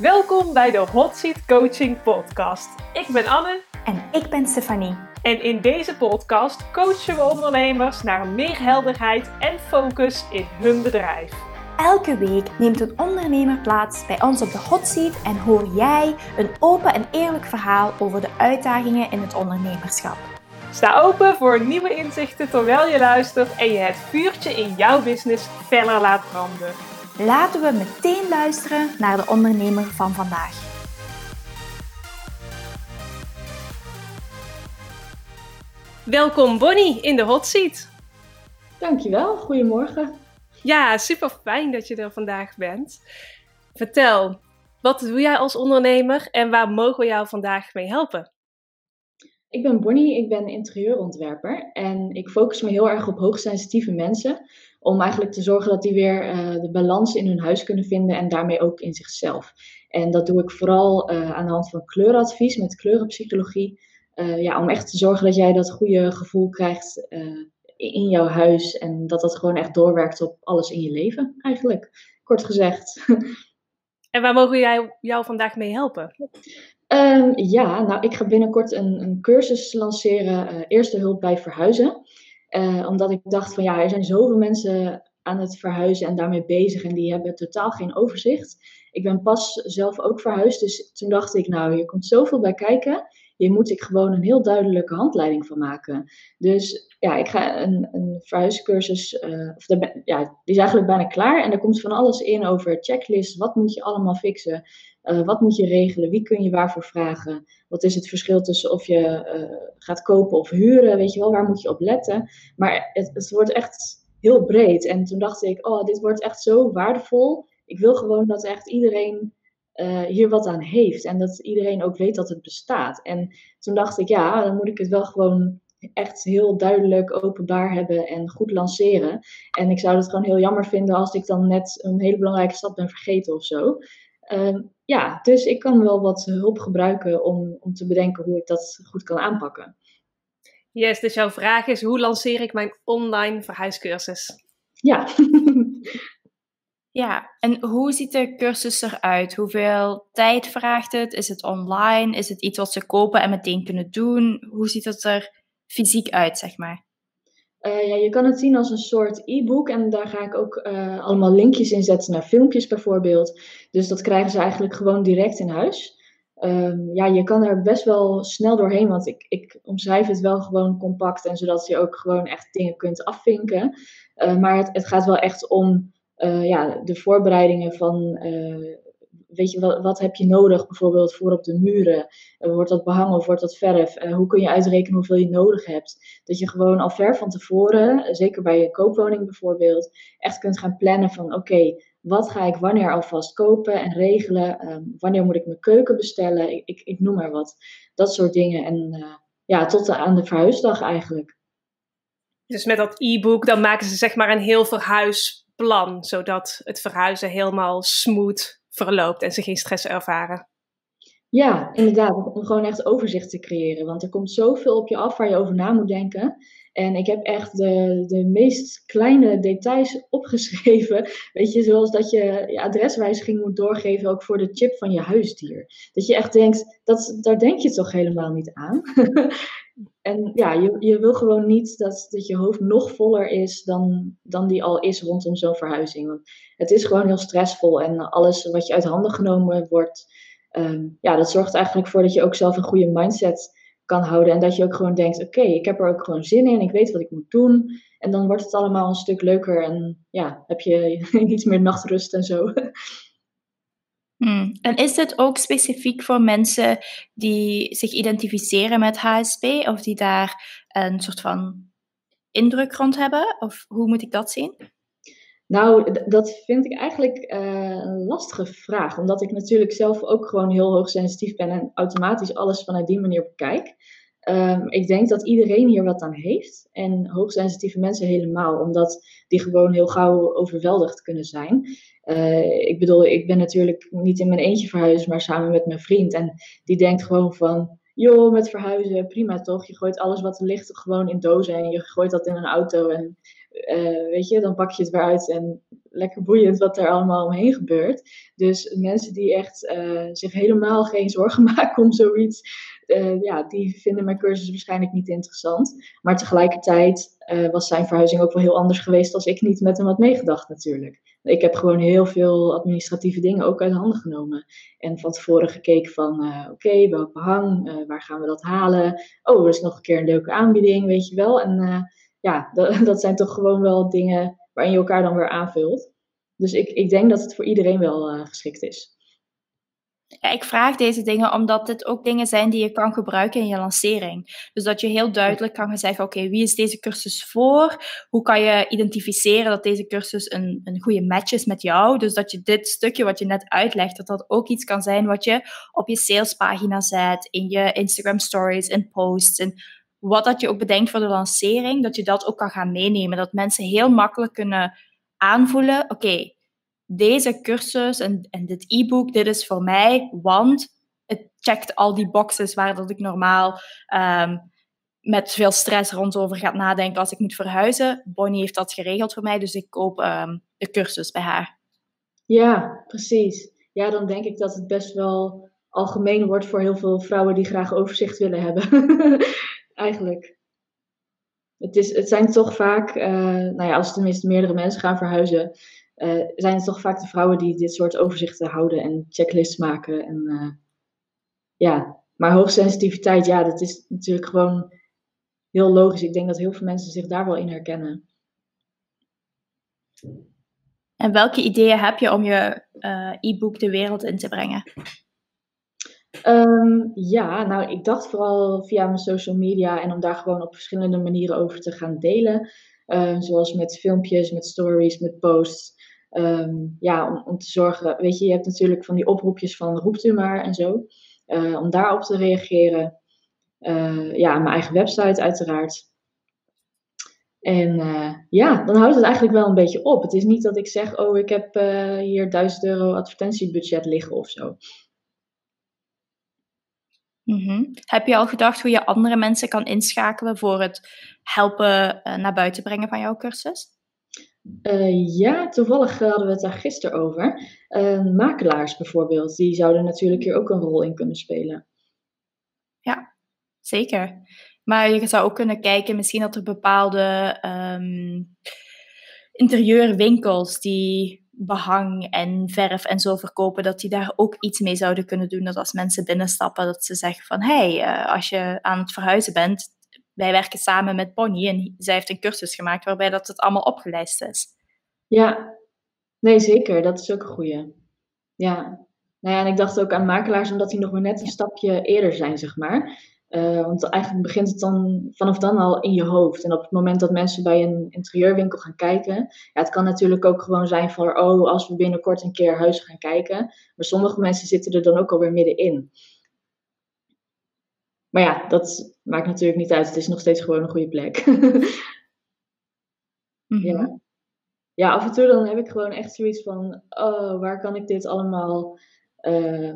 Welkom bij de Hot Seat Coaching Podcast. Ik ben Anne. En ik ben Stefanie. En in deze podcast coachen we ondernemers naar meer helderheid en focus in hun bedrijf. Elke week neemt een ondernemer plaats bij ons op de hot seat en hoor jij een open en eerlijk verhaal over de uitdagingen in het ondernemerschap. Sta open voor nieuwe inzichten terwijl je luistert en je het vuurtje in jouw business feller laat branden. Laten we meteen luisteren naar de ondernemer van vandaag. Welkom Bonnie in de hot seat. Dankjewel, goedemorgen. Ja, super fijn dat je er vandaag bent. Vertel, wat doe jij als ondernemer en waar mogen we jou vandaag mee helpen? Ik ben Bonnie, ik ben interieurontwerper en ik focus me heel erg op hoogsensitieve mensen. Om eigenlijk te zorgen dat die weer uh, de balans in hun huis kunnen vinden en daarmee ook in zichzelf. En dat doe ik vooral uh, aan de hand van kleuradvies met kleurenpsychologie. Uh, ja, om echt te zorgen dat jij dat goede gevoel krijgt in jouw huis. En dat dat gewoon echt doorwerkt op alles in je leven, eigenlijk. Kort gezegd. En waar mogen jij jou vandaag mee helpen? Um, ja, nou, ik ga binnenkort een, een cursus lanceren, Eerste Hulp bij Verhuizen. Uh, omdat ik dacht van ja, er zijn zoveel mensen aan het verhuizen en daarmee bezig en die hebben totaal geen overzicht. Ik ben pas zelf ook verhuisd, dus toen dacht ik nou, hier komt zoveel bij kijken. Hier moet ik gewoon een heel duidelijke handleiding van maken. Dus ja, ik ga een, een verhuiscursus, uh, of ja, die is eigenlijk bijna klaar. En er komt van alles in over checklist. Wat moet je allemaal fixen? Uh, wat moet je regelen? Wie kun je waarvoor vragen? Wat is het verschil tussen of je uh, gaat kopen of huren? Weet je wel, waar moet je op letten? Maar het, het wordt echt heel breed. En toen dacht ik, oh, dit wordt echt zo waardevol. Ik wil gewoon dat echt iedereen uh, hier wat aan heeft. En dat iedereen ook weet dat het bestaat. En toen dacht ik, ja, dan moet ik het wel gewoon echt heel duidelijk openbaar hebben en goed lanceren. En ik zou het gewoon heel jammer vinden als ik dan net een hele belangrijke stap ben vergeten of zo. Uh, ja, dus ik kan wel wat hulp gebruiken om, om te bedenken hoe ik dat goed kan aanpakken. Yes, dus jouw vraag is: hoe lanceer ik mijn online verhuiscursus? Ja. Ja, en hoe ziet de cursus eruit? Hoeveel tijd vraagt het? Is het online? Is het iets wat ze kopen en meteen kunnen doen? Hoe ziet het er fysiek uit, zeg maar? Uh, ja, je kan het zien als een soort e-book en daar ga ik ook uh, allemaal linkjes in zetten naar filmpjes bijvoorbeeld. Dus dat krijgen ze eigenlijk gewoon direct in huis. Um, ja, je kan er best wel snel doorheen, want ik, ik omschrijf het wel gewoon compact en zodat je ook gewoon echt dingen kunt afvinken. Uh, maar het, het gaat wel echt om ja, de voorbereidingen van, weet je, wat, wat heb je nodig bijvoorbeeld voor op de muren? Uh, wordt dat behangen of wordt dat verf? hoe kun je uitrekenen hoeveel je nodig hebt? Dat je gewoon al ver van tevoren, zeker bij je koopwoning bijvoorbeeld, echt kunt gaan plannen van oké, wat ga ik wanneer alvast kopen en regelen? Um, wanneer moet ik mijn keuken bestellen? Ik, ik, noem maar wat. Dat soort dingen. En ja, tot aan de verhuisdag eigenlijk. Dus met dat e-book, dan maken ze zeg maar een heel verhuis plan, zodat het verhuizen helemaal smooth verloopt en ze geen stress ervaren. Ja, inderdaad. Om gewoon echt overzicht te creëren. Want er komt zoveel op je af waar je over na moet denken. En ik heb echt de, de meest kleine details opgeschreven. Weet je, zoals dat je je adreswijziging moet doorgeven ook voor de chip van je huisdier. Dat je echt denkt, dat, daar denk je toch helemaal niet aan. en ja, je, je wil gewoon niet dat, dat je hoofd nog voller is dan, dan die al is rondom zo'n verhuizing. Want het is gewoon heel stressvol en alles wat je uit handen genomen wordt, um, ja, dat zorgt eigenlijk voor dat je ook zelf een goede mindset kan houden. En dat je ook gewoon denkt, oké, ik heb er ook gewoon zin in, ik weet wat ik moet doen. En dan wordt het allemaal een stuk leuker en ja, heb je iets meer nachtrust en zo. Hmm. En is dit ook specifiek voor mensen die zich identificeren met HSP of die daar een soort van indruk rond hebben? Of hoe moet ik dat zien? Nou, dat vind ik eigenlijk uh, een lastige vraag, omdat ik natuurlijk zelf ook gewoon heel hoogsensitief ben en automatisch alles vanuit die manier bekijk. Um, ik denk dat iedereen hier wat aan heeft en hoogsensitieve mensen helemaal, omdat die gewoon heel gauw overweldigd kunnen zijn. Uh, ik bedoel, ik ben natuurlijk niet in mijn eentje verhuisd, maar samen met mijn vriend. En die denkt gewoon van, joh, met verhuizen, prima toch? Je gooit alles wat er ligt gewoon in dozen en je gooit dat in een auto en weet je, dan pak je het weer uit en lekker boeiend wat er allemaal omheen gebeurt. Dus mensen die echt zich helemaal geen zorgen maken om zoiets, ja, die vinden mijn cursus waarschijnlijk niet interessant. Maar tegelijkertijd was zijn verhuizing ook wel heel anders geweest als ik niet met hem had meegedacht natuurlijk. Ik heb gewoon heel veel administratieve dingen ook uit handen genomen. En van tevoren gekeken van, oké, okay, welk waar gaan we dat halen? Oh, er is nog een keer een leuke aanbieding, weet je wel. En ja, dat, dat zijn toch gewoon wel dingen waarin je elkaar dan weer aanvult. Dus ik, ik denk dat het voor iedereen wel geschikt is. Ja, ik vraag deze dingen omdat dit ook dingen zijn die je kan gebruiken in je lancering. Dus dat je heel duidelijk kan zeggen, oké, wie is deze cursus voor? Hoe kan je identificeren dat deze cursus een, een goede match is met jou? Dus dat je dit stukje wat je net uitlegt, dat dat ook iets kan zijn wat je op je salespagina zet, in je Instagram stories, in posts, en wat dat je ook bedenkt voor de lancering, dat je dat ook kan gaan meenemen. Dat mensen heel makkelijk kunnen aanvoelen, oké, deze cursus en, en dit e-book, dit is voor mij, want het checkt al die boxes waar dat ik normaal um, met veel stress rondover ga nadenken als ik moet verhuizen. Bonnie heeft dat geregeld voor mij, dus ik koop um, de cursus bij haar. Ja, precies. Ja, dan denk ik dat het best wel algemeen wordt voor heel veel vrouwen die graag overzicht willen hebben. Eigenlijk. Het, is, het zijn toch vaak, uh, nou ja, als tenminste meerdere mensen gaan verhuizen, uh, zijn het toch vaak de vrouwen die dit soort overzichten houden en checklists maken. En, uh, ja, maar hoogsensitiviteit, ja, dat is natuurlijk gewoon heel logisch. Ik denk dat heel veel mensen zich daar wel in herkennen. En welke ideeën heb je om je e-book de wereld in te brengen? Um, ja, nou, ik dacht vooral via mijn social media en om daar gewoon op verschillende manieren over te gaan delen. Uh, zoals met filmpjes, met stories, met posts. Um, ja, om, om, te zorgen, weet je, je hebt natuurlijk van die oproepjes van roept u maar en zo. Uh, om daarop te reageren. Uh, ja, mijn eigen website uiteraard. En uh, ja, dan houdt het eigenlijk wel een beetje op. Het is niet dat ik zeg, oh, ik heb hier 1000 euro advertentiebudget liggen of zo. Mm -hmm. Heb je al gedacht hoe je andere mensen kan inschakelen voor het helpen naar buiten brengen van jouw cursus? Uh, ja, toevallig hadden we het daar gisteren over. Uh, makelaars bijvoorbeeld, die zouden natuurlijk hier ook een rol in kunnen spelen. Ja, zeker. Maar je zou ook kunnen kijken, misschien dat er bepaalde um, interieurwinkels die behang en verf en zo verkopen, dat die daar ook iets mee zouden kunnen doen. Dat als mensen binnenstappen, dat ze zeggen van, hé, hey, uh, als je aan het verhuizen bent, wij werken samen met Bonnie en zij heeft een cursus gemaakt waarbij dat het allemaal opgelijst is. Ja, nee zeker, dat is ook een goeie. Ja. Nou ja, en ik dacht ook aan makelaars omdat die nog maar net een stapje eerder zijn, zeg maar. Uh, want eigenlijk begint het dan vanaf dan al in je hoofd. En op het moment dat mensen bij een interieurwinkel gaan kijken, ja, het kan natuurlijk ook gewoon zijn van, oh, als we binnenkort een keer huizen gaan kijken. Maar sommige mensen zitten er dan ook alweer middenin. Maar ja, dat maakt natuurlijk niet uit. Het is nog steeds gewoon een goede plek. mm-hmm. ja. ja, af en toe dan heb ik gewoon echt zoiets van: oh, waar kan ik dit allemaal uh,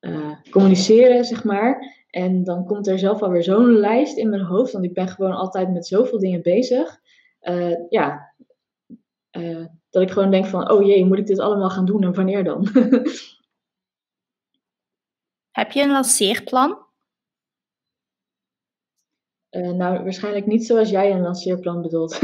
uh, communiceren, zeg maar. En dan komt er zelf alweer zo'n lijst in mijn hoofd, want ik ben gewoon altijd met zoveel dingen bezig. Uh, ja, dat ik gewoon denk van: oh jee, moet ik dit allemaal gaan doen en wanneer dan? heb je een lanceerplan? Uh, nou, waarschijnlijk niet zoals jij een lanceerplan bedoelt.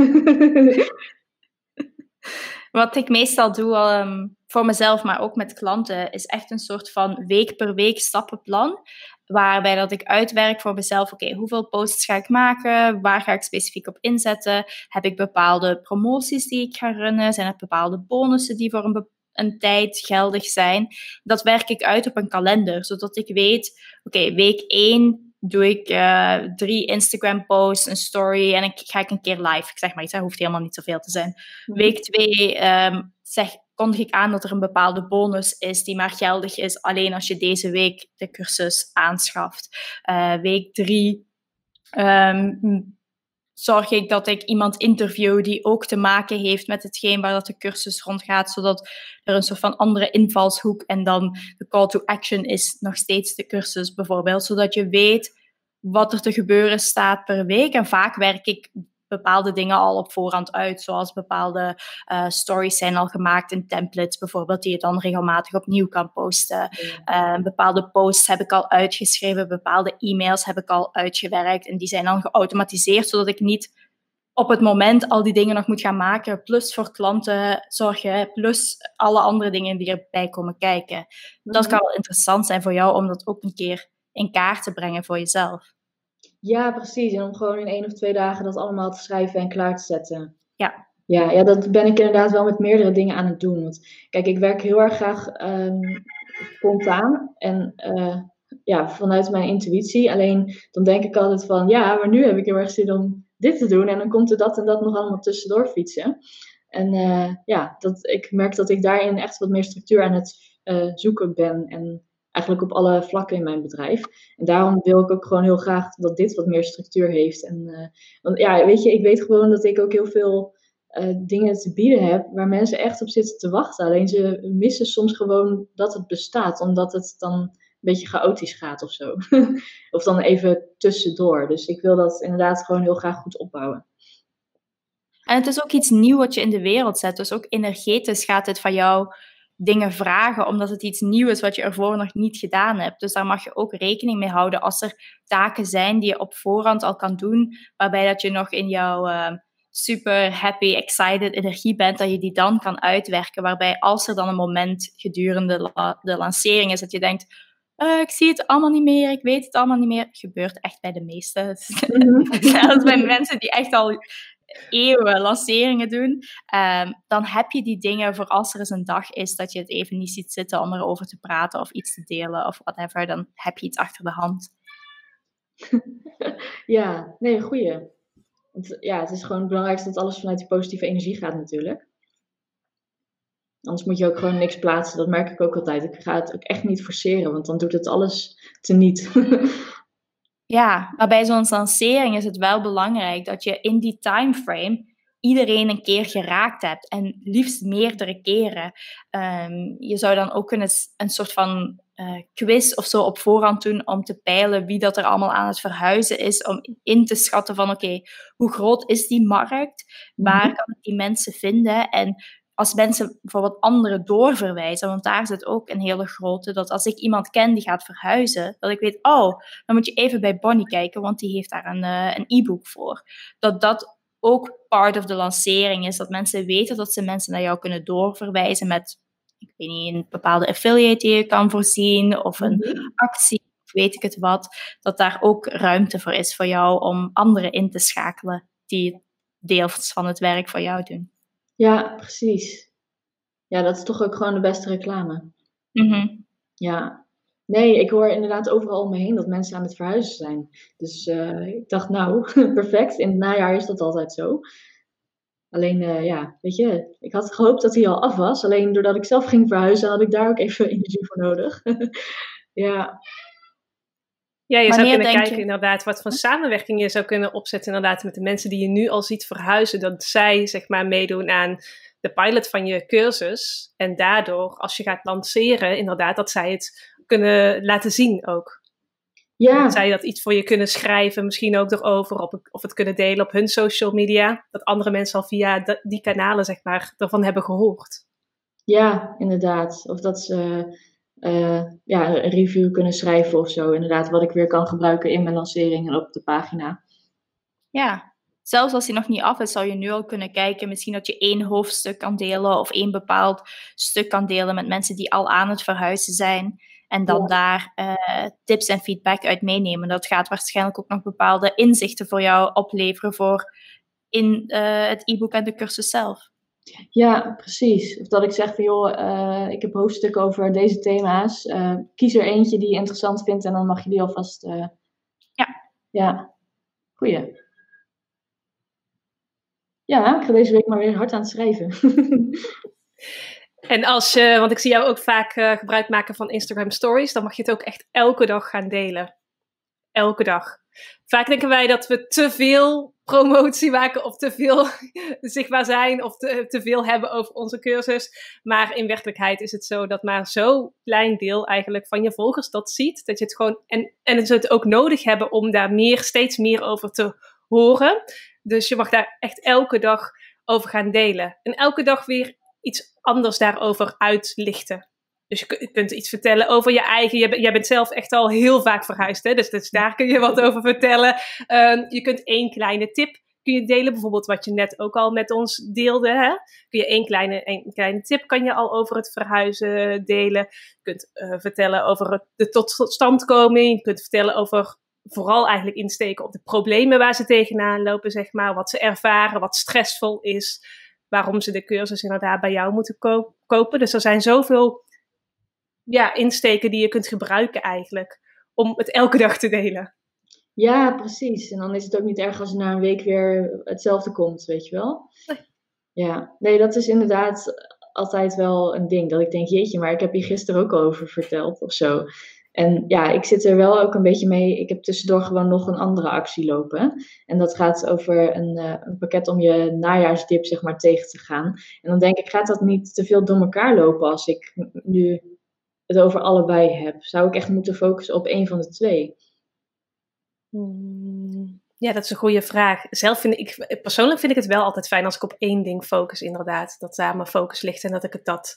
Wat ik meestal doe um, voor mezelf, maar ook met klanten, is echt een soort van week per week stappenplan. Waarbij dat ik uitwerk voor mezelf, oké, okay, hoeveel posts ga ik maken? Waar ga ik specifiek op inzetten? Heb ik bepaalde promoties die ik ga runnen? Zijn er bepaalde bonussen die voor een, een tijd geldig zijn? Dat werk ik uit op een kalender, zodat ik weet, oké, week 1 doe ik uh, drie Instagram posts, een story en dan ga ik een keer live. Ik zeg maar iets, dat hoeft helemaal niet zoveel te zijn. Mhm. Week twee um, zeg, kondig ik aan dat er een bepaalde bonus is die maar geldig is alleen als je deze week de cursus aanschaft. Uh, week drie um, zorg ik dat ik iemand interview die ook te maken heeft met hetgeen waar dat de cursus rond gaat, zodat er een soort van andere invalshoek en dan de call to action is nog steeds de cursus bijvoorbeeld, zodat je weet wat er te gebeuren staat per week. En vaak werk ik bepaalde dingen al op voorhand uit, zoals bepaalde uh, stories zijn al gemaakt in templates bijvoorbeeld, die je dan regelmatig opnieuw kan posten. Uh, bepaalde posts heb ik al uitgeschreven, bepaalde e-mails heb ik al uitgewerkt en die zijn dan geautomatiseerd, zodat ik niet op het moment al die dingen nog moet gaan maken, plus voor klanten zorgen, plus alle andere dingen die erbij komen kijken. Dat mhm. kan wel interessant zijn voor jou om dat ook een keer in kaart te brengen voor jezelf. Ja, precies. En om gewoon in één of twee dagen dat allemaal te schrijven en klaar te zetten. Ja. Ja, ja dat ben ik inderdaad wel met meerdere dingen aan het doen. Want, kijk, ik werk heel erg graag um, spontaan en uh, ja, vanuit mijn intuïtie. Alleen dan denk ik altijd van, ja, maar nu heb ik heel erg zin om dit te doen. En dan komt er dat en dat nog allemaal tussendoor fietsen. En uh, ja, dat, ik merk dat ik daarin echt wat meer structuur aan het uh, zoeken ben. En eigenlijk op alle vlakken in mijn bedrijf. En daarom wil ik ook gewoon heel graag dat dit wat meer structuur heeft. En, uh, want ja, weet je, ik weet gewoon dat ik ook heel veel uh, dingen te bieden heb waar mensen echt op zitten te wachten. Alleen ze missen soms gewoon dat het bestaat, omdat het dan een beetje chaotisch gaat of zo. of dan even tussendoor. Dus ik wil dat inderdaad gewoon heel graag goed opbouwen. En het is ook iets nieuws wat je in de wereld zet. Dus ook energetisch gaat het van jou dingen vragen, omdat het iets nieuws is wat je ervoor nog niet gedaan hebt. Dus daar mag je ook rekening mee houden als er taken zijn die je op voorhand al kan doen, waarbij dat je nog in jouw uh, super happy, excited energie bent, dat je die dan kan uitwerken. Waarbij als er dan een moment gedurende de lancering is dat je denkt, uh, ik zie het allemaal niet meer, ik weet het allemaal niet meer. Gebeurt echt bij de meeste. Zelfs bij mensen die echt al eeuwen lanceringen doen, ehm, dan heb je die dingen voor als er eens een dag is dat je het even niet ziet zitten om erover te praten of iets te delen of whatever, dan heb je iets achter de hand. ja, nee, goeie. Want, ja, het is gewoon het belangrijkste dat alles vanuit die positieve energie gaat natuurlijk. Anders moet je ook gewoon niks plaatsen. Dat merk ik ook altijd. Ik ga het ook echt niet forceren, want dan doet het alles teniet. Ja, maar bij zo'n lancering is het wel belangrijk dat je in die timeframe iedereen een keer geraakt hebt en liefst meerdere keren. Um, je zou dan ook een, een soort van uh, quiz of zo op voorhand doen om te peilen wie dat er allemaal aan het verhuizen is, om in te schatten van oké, okay, hoe groot is die markt? Waar mhm. kan ik die mensen vinden? En als mensen bijvoorbeeld anderen doorverwijzen, want daar zit ook een hele grote, dat als ik iemand ken die gaat verhuizen, dat ik weet, oh, dan moet je even bij Bonnie kijken, want die heeft daar een, uh, een e-book voor. Dat dat ook part of de lancering is, dat mensen weten dat ze mensen naar jou kunnen doorverwijzen met, ik weet niet, een bepaalde affiliate die je kan voorzien, of een mhm. actie, of weet ik het wat, dat daar ook ruimte voor is voor jou om anderen in te schakelen die deels van het werk voor jou doen. Ja, precies. Ja, dat is toch ook gewoon de beste reclame. Mm Ja. Nee, ik hoor inderdaad overal om me heen dat mensen aan het verhuizen zijn. Dus uh, ik dacht, nou, perfect. In het najaar is dat altijd zo. Alleen, uh, ja, weet je, ik had gehoopt dat hij al af was. Alleen doordat ik zelf ging verhuizen, had ik daar ook even energie voor nodig. ja. Ja, je zou kunnen kijken inderdaad wat voor samenwerking je zou kunnen opzetten inderdaad met de mensen die je nu al ziet verhuizen. Dat zij zeg maar meedoen aan de pilot van je cursus. En daardoor, als je gaat lanceren, inderdaad, dat zij het kunnen laten zien ook. Ja. Dat zij dat iets voor je kunnen schrijven, misschien ook erover, of, of het kunnen delen op hun social media. Dat andere mensen al via die kanalen, zeg maar, ervan hebben gehoord. Ja, inderdaad. Of dat ze uh, ja, een review kunnen schrijven of zo. Inderdaad, wat ik weer kan gebruiken in mijn lancering en op de pagina. Ja, zelfs als hij nog niet af is, zou je nu al kunnen kijken. Misschien dat je één hoofdstuk kan delen of één bepaald stuk kan delen met mensen die al aan het verhuizen zijn. En dan daar uh, tips en feedback uit meenemen. Dat gaat waarschijnlijk ook nog bepaalde inzichten voor jou opleveren voor in uh, het e-book en de cursus zelf. Ja, precies. Of dat ik zeg van joh, uh, ik heb hoofdstukken over deze thema's. Uh, kies er eentje die je interessant vindt en dan mag je die alvast. Uh... Ja. Ja, goeie. Ja, ik ga deze week maar weer hard aan het schrijven. en als je, want ik zie jou ook vaak gebruik maken van Instagram Stories, dan mag je het ook echt elke dag gaan delen. Elke dag. Vaak denken wij dat we te veel promotie maken of te veel zichtbaar zijn of te, te veel hebben over onze cursus. Maar in werkelijkheid is het zo dat maar zo'n klein deel eigenlijk van je volgers dat ziet. Dat je het gewoon, en, en ze het ook nodig hebben om daar meer, steeds meer over te horen. Dus je mag daar echt elke dag over gaan delen. En elke dag weer iets anders daarover uitlichten. Dus je kunt iets vertellen over je eigen. Jij bent zelf echt al heel vaak verhuisd, hè? Dus, dus daar kun je wat over vertellen. Ehm, je kunt één kleine tip kun je delen. Bijvoorbeeld wat je net ook al met ons deelde. Hè? Kun je één kleine, één kleine tip kan je al over het verhuizen delen. Je kunt uh, vertellen over het, de totstandkoming. Je kunt vertellen over vooral eigenlijk insteken op de problemen waar ze tegenaan lopen, zeg maar. Wat ze ervaren, wat stressvol is. Waarom ze de cursus inderdaad bij jou moeten kopen. Dus er zijn zoveel ja, insteken die je kunt gebruiken eigenlijk. Om het elke dag te delen. Ja, precies. En dan is het ook niet erg als er na een week weer hetzelfde komt, weet je wel. Nee. Ja, nee, dat is inderdaad altijd wel een ding. Dat ik denk, jeetje, maar ik heb hier gisteren ook over verteld of zo. En ja, ik zit er wel ook een beetje mee. Ik heb tussendoor gewoon nog een andere actie lopen. En dat gaat over een, uh, een pakket om je najaarsdip zeg maar tegen te gaan. En dan denk ik, gaat dat niet te veel door elkaar lopen als ik nu het over allebei heb? Zou ik echt moeten focussen op één van de twee? Hmm, ja, dat is een goede vraag. Zelf vind ik, persoonlijk vind ik het wel altijd fijn als ik op één ding focus, inderdaad. Dat daar mijn focus ligt en dat ik het dat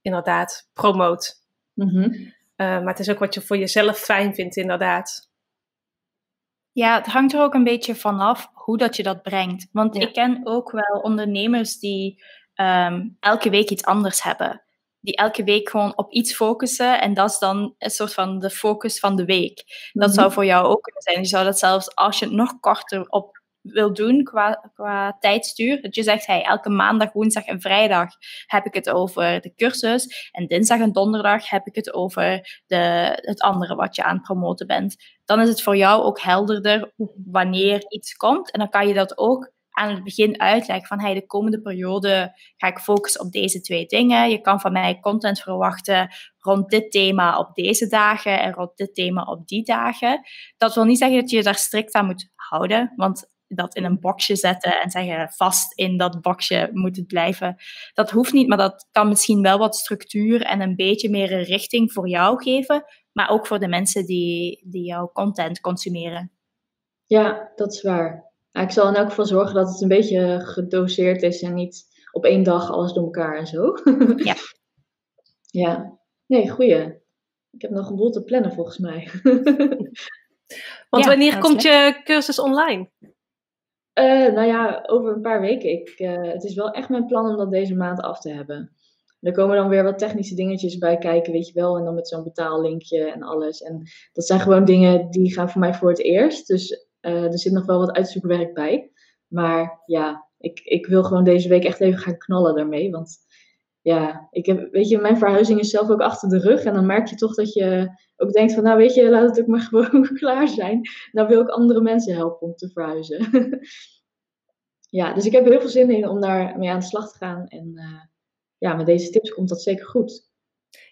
inderdaad promoot. Mm maar het is ook wat je voor jezelf fijn vindt, inderdaad. Ja, het hangt er ook een beetje vanaf hoe dat je dat brengt. Want ik ken ook wel ondernemers die um, elke week iets anders hebben die elke week gewoon op iets focussen. En dat is dan een soort van de focus van de week. Dat zou mhm. voor jou ook kunnen zijn. Je zou dat zelfs als je het nog korter op wil doen qua, qua tijdstuur. Dat je zegt, hey, elke maandag, woensdag en vrijdag heb ik het over de cursus. En dinsdag en donderdag heb ik het over de, het andere wat je aan het promoten bent. Dan is het voor jou ook helderder wanneer iets komt. En dan kan je dat ook aan het begin uitleg van hey, de komende periode ga ik focussen op deze twee dingen. Je kan van mij content verwachten rond dit thema op deze dagen en rond dit thema op die dagen. Dat wil niet zeggen dat je je daar strikt aan moet houden, want dat in een boxje zetten en zeggen vast in dat boxje moet het blijven. Dat hoeft niet, maar dat kan misschien wel wat structuur en een beetje meer een richting voor jou geven, maar ook voor de mensen die, die jouw content consumeren. Ja, dat is waar ik zal in elk geval zorgen dat het een beetje gedoseerd is en niet op één dag alles door elkaar en zo. ja. Ja. Nee, goeie. Ik heb nog een boel te plannen volgens mij. Want wanneer komt je cursus online? Uh, nou ja, over een paar weken. Ik, uh, het is wel echt mijn plan om dat deze maand af te hebben. Er komen dan weer wat technische dingetjes bij kijken, weet je wel. En dan met zo'n betaallinkje en alles. En dat zijn gewoon dingen die gaan voor mij voor het eerst. Dus uh, er zit nog wel wat uitzoekwerk bij. Maar ja, ik, ik wil gewoon deze week echt even gaan knallen daarmee. Want ja, ik heb, weet je, mijn verhuizing is zelf ook achter de rug. En dan merk je toch dat je ook denkt van, nou weet je, laat het ook maar gewoon klaar zijn. Nou wil ik andere mensen helpen om te verhuizen. ja, dus ik heb er heel veel zin in om daar mee aan de slag te gaan. En uh, ja, met deze tips komt dat zeker goed.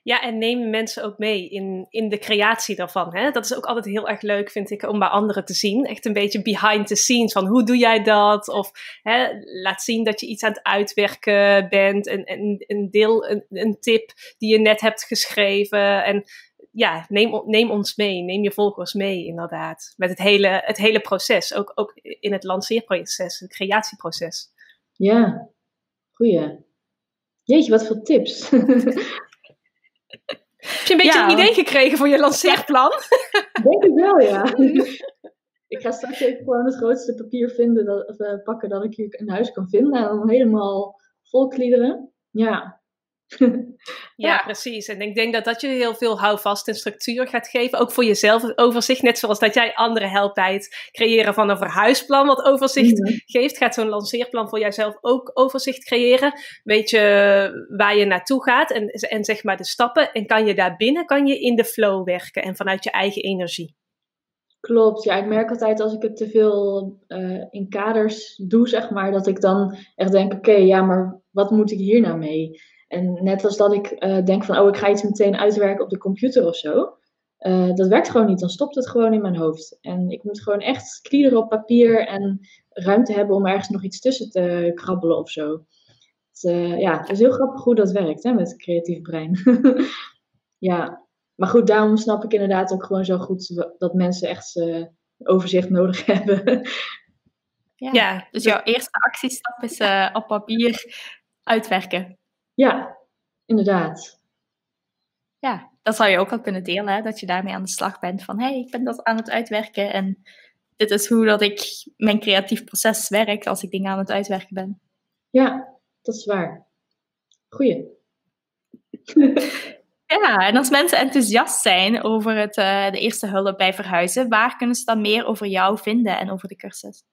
Ja, en neem mensen ook mee in, in de creatie daarvan. Hè? Dat is ook altijd heel erg leuk, vind ik, om bij anderen te zien. Echt een beetje behind the scenes van hoe doe jij dat? Of hè, laat zien dat je iets aan het uitwerken bent. Een, een, een deel, een, een tip die je net hebt geschreven. En ja, neem, neem ons mee. Neem je volgers mee, inderdaad. Met het hele, het hele proces. Ook, ook in het lanceerproces, het creatieproces. Ja, goeie. Jeetje, wat veel tips. Heb je een beetje een idee gekregen voor je lanceerplan? Denk ik wel, ja. ik ga straks even gewoon het grootste papier vinden dat, of, uh, pakken dat ik hier in huis kan vinden. En dan helemaal volkliederen. Ja, ja, precies. En ik denk dat dat je heel veel houvast en structuur gaat geven. Ook voor jezelf overzicht. Net zoals dat jij anderen helpt bij het creëren van een verhuisplan. Wat overzicht mhm. geeft. Gaat zo'n lanceerplan voor jouzelf ook overzicht creëren. Weet je waar je naartoe gaat. En, en zeg maar de stappen. En kan je daarbinnen kan je in de flow werken. En vanuit je eigen energie. Klopt, ja, ik merk altijd als ik het te veel uh, in kaders doe, zeg maar, dat ik dan echt denk: oké, ja, maar wat moet ik hier nou mee? En net als dat ik uh, denk van, oh, ik ga iets meteen uitwerken op de computer of zo. Uh, dat werkt gewoon niet. Dan stopt het gewoon in mijn hoofd. En ik moet gewoon echt kliederen op papier en ruimte hebben om ergens nog iets tussen te krabbelen of zo. Het, uh, ja, het is heel grappig hoe dat werkt hè, met het creatief brein. ja, maar goed, daarom snap ik inderdaad ook gewoon zo goed dat mensen echt overzicht nodig hebben. Ja. ja dus jouw eerste actiestap is uh, op papier uitwerken. Ja, inderdaad. Ja, dat zou je ook al kunnen delen, hè? dat je daarmee aan de slag bent. Van, hé, hey, ik ben dat aan het uitwerken en dit is hoe dat ik mijn creatief proces werk als ik dingen aan het uitwerken ben. Ja, dat is waar. Goeie. ja, en als mensen enthousiast zijn over het, uh, de eerste hulp bij verhuizen, waar kunnen ze dan meer over jou vinden en over de cursus?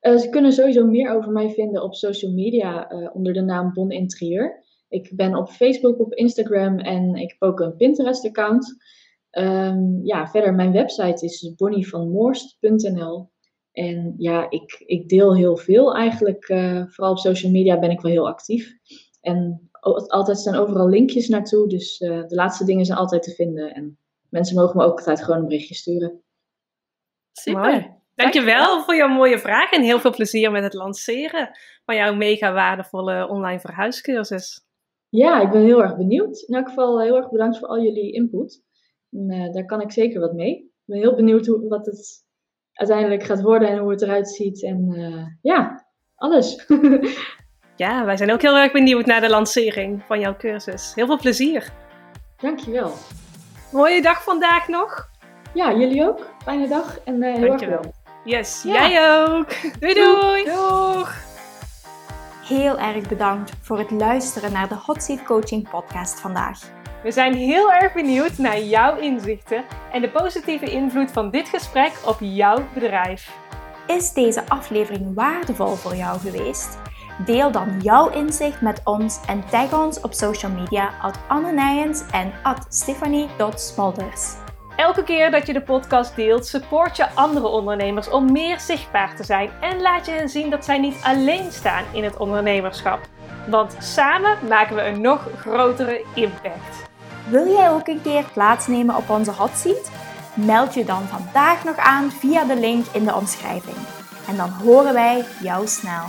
Uh, ze kunnen sowieso meer over mij vinden op social media uh, onder de naam Bon Interieur. Ik ben op Facebook, op Instagram en ik heb ook een Pinterest-account. Um, ja, verder, mijn website is bonnievanmoorst.nl. En ja, ik, ik deel heel veel eigenlijk. Uh, vooral op social media ben ik wel heel actief. En altijd staan overal linkjes naartoe. Dus uh, de laatste dingen zijn altijd te vinden. En mensen mogen me ook altijd gewoon een berichtje sturen. Super. Dankjewel voor jouw mooie vraag en heel veel plezier met het lanceren van jouw mega waardevolle online verhuiscursus. Ja, ik ben heel erg benieuwd. In elk geval heel erg bedankt voor al jullie input. En, uh, daar kan ik zeker wat mee. Ik ben heel benieuwd hoe, wat het uiteindelijk gaat worden en hoe het eruit ziet. En uh, ja, alles. ja, wij zijn ook heel erg benieuwd naar de lancering van jouw cursus. Heel veel plezier. Dankjewel. Mooie dag vandaag nog. Ja, jullie ook. Fijne dag en uh, heel Dankjewel. erg bedankt. Yes, ja. jij ook. Doei doei. Doeg. Heel erg bedankt voor het luisteren naar de Hot Seat Coaching podcast vandaag. We zijn heel erg benieuwd naar jouw inzichten en de positieve invloed van dit gesprek op jouw bedrijf. Is deze aflevering waardevol voor jou geweest? Deel dan jouw inzicht met ons en tag ons op social media at Anne Nijens en at Stephanie.smolders. Elke keer dat je de podcast deelt, support je andere ondernemers om meer zichtbaar te zijn en laat je hen zien dat zij niet alleen staan in het ondernemerschap. Want samen maken we een nog grotere impact. Wil jij ook een keer plaatsnemen op onze hot seat? Meld je dan vandaag nog aan via de link in de omschrijving. En dan horen wij jou snel.